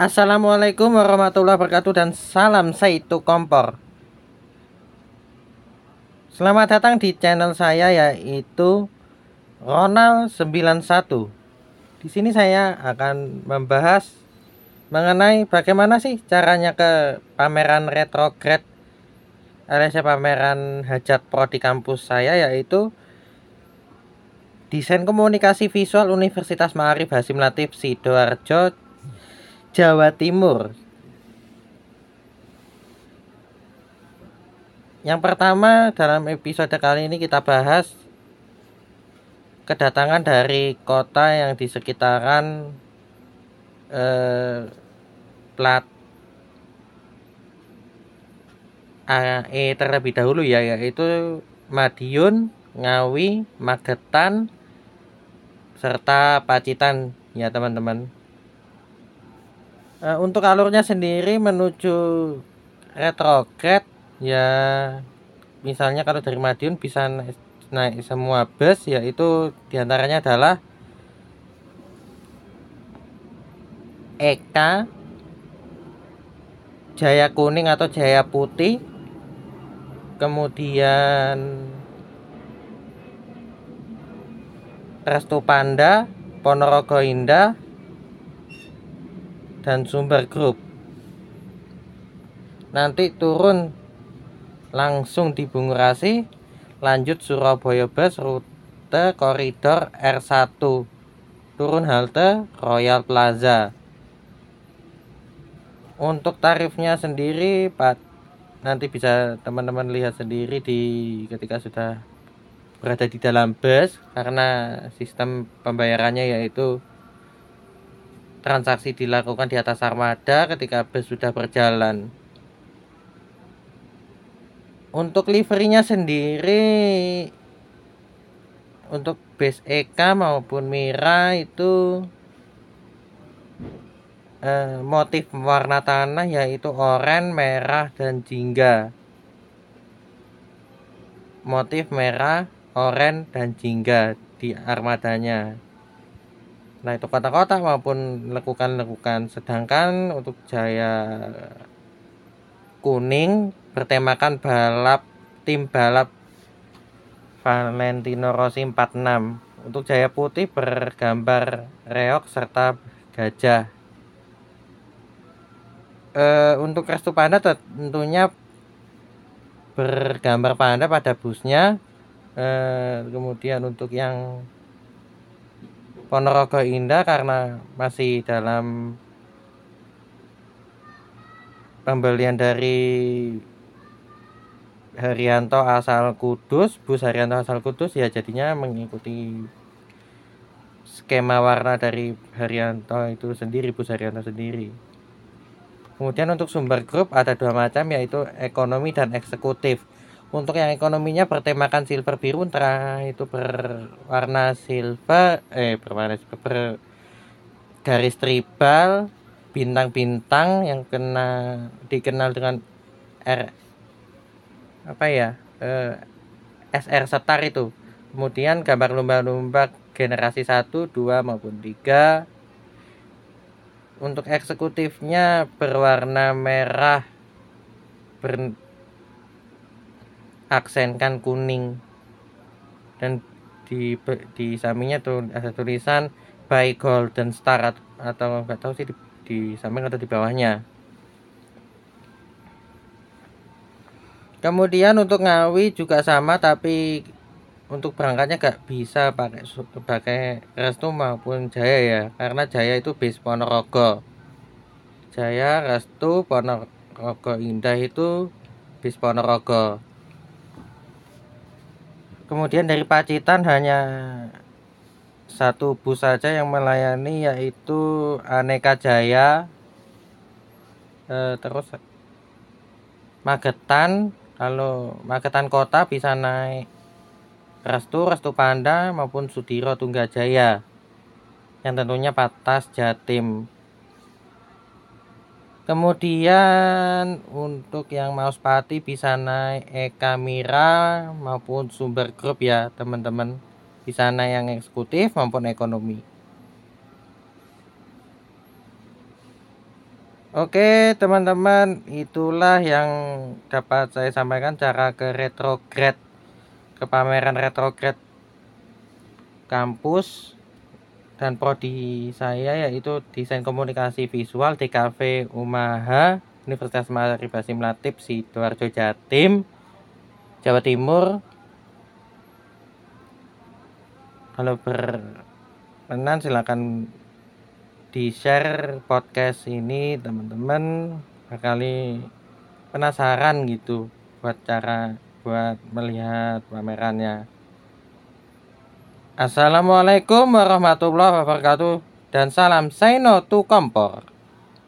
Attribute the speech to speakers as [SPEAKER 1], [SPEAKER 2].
[SPEAKER 1] Assalamualaikum warahmatullahi wabarakatuh dan salam Saitu Kompor. Selamat datang di channel saya yaitu Ronald 91. Di sini saya akan membahas mengenai bagaimana sih caranya ke pameran retrograd alias pameran hajat pro di kampus saya yaitu Desain Komunikasi Visual Universitas Ma'arif Hasim Latif Sidoarjo Jawa Timur. Yang pertama dalam episode kali ini kita bahas kedatangan dari kota yang di sekitaran eh, plat AE terlebih dahulu ya yaitu Madiun, Ngawi, Magetan serta Pacitan ya teman-teman. Uh, untuk alurnya sendiri menuju retrograd ya misalnya kalau dari Madiun bisa naik, naik semua bus yaitu di antaranya adalah Eka Jaya Kuning atau Jaya Putih kemudian Restu Panda Ponorogo Indah dan sumber grup nanti turun langsung di Bungurasi lanjut Surabaya Bus rute koridor R1 turun halte Royal Plaza. Untuk tarifnya sendiri Pak nanti bisa teman-teman lihat sendiri di ketika sudah berada di dalam bus karena sistem pembayarannya yaitu transaksi dilakukan di atas armada ketika bus sudah berjalan. Untuk liverinya sendiri untuk base EK maupun Mira itu eh, motif warna tanah yaitu oranye, merah dan jingga. Motif merah, oranye dan jingga di armadanya nah itu kota-kota maupun lekukan-lekukan. Sedangkan untuk jaya kuning bertemakan balap tim balap Valentino Rossi 46 untuk jaya putih bergambar reok serta gajah. E, untuk restu panda tentunya bergambar panda pada busnya. E, kemudian untuk yang Ponorogo Indah karena masih dalam pembelian dari Haryanto asal Kudus, bus Haryanto asal Kudus ya jadinya mengikuti skema warna dari Haryanto itu sendiri, bus Haryanto sendiri. Kemudian untuk sumber grup ada dua macam yaitu ekonomi dan eksekutif untuk yang ekonominya bertemakan silver biru antara itu berwarna silver eh berwarna silver ber garis tribal bintang-bintang yang kena dikenal dengan R apa ya eh, SR setar itu. Kemudian gambar lumba-lumba generasi 1, 2 maupun 3 untuk eksekutifnya berwarna merah ber aksenkan kuning. Dan di di sampingnya tuh ada tulisan by golden star atau nggak tahu sih di, di samping atau di bawahnya. Kemudian untuk ngawi juga sama tapi untuk berangkatnya gak bisa pakai pakai restu maupun jaya ya. Karena jaya itu bis ponorogo. Jaya restu ponorogo indah itu bis ponorogo Kemudian dari Pacitan hanya satu bus saja yang melayani yaitu Aneka Jaya. E, terus Magetan, kalau Magetan Kota bisa naik Restu, Restu Panda maupun Sudiro Tunggajaya. Yang tentunya Patas Jatim. Kemudian untuk yang mouse party bisa naik Eka Mira maupun sumber grup ya teman-teman. Bisa naik yang eksekutif maupun ekonomi. Oke teman-teman itulah yang dapat saya sampaikan cara ke retrograd ke pameran retrograd kampus dan prodi saya yaitu desain komunikasi visual Cafe Umaha Universitas Mari Basim Latip Sidoarjo Jatim Jawa Timur. Kalau berkenan silakan di share podcast ini teman-teman. Kali penasaran gitu buat cara buat melihat pamerannya Assalamualaikum warahmatullahi wabarakatuh dan salam Saino tu kompor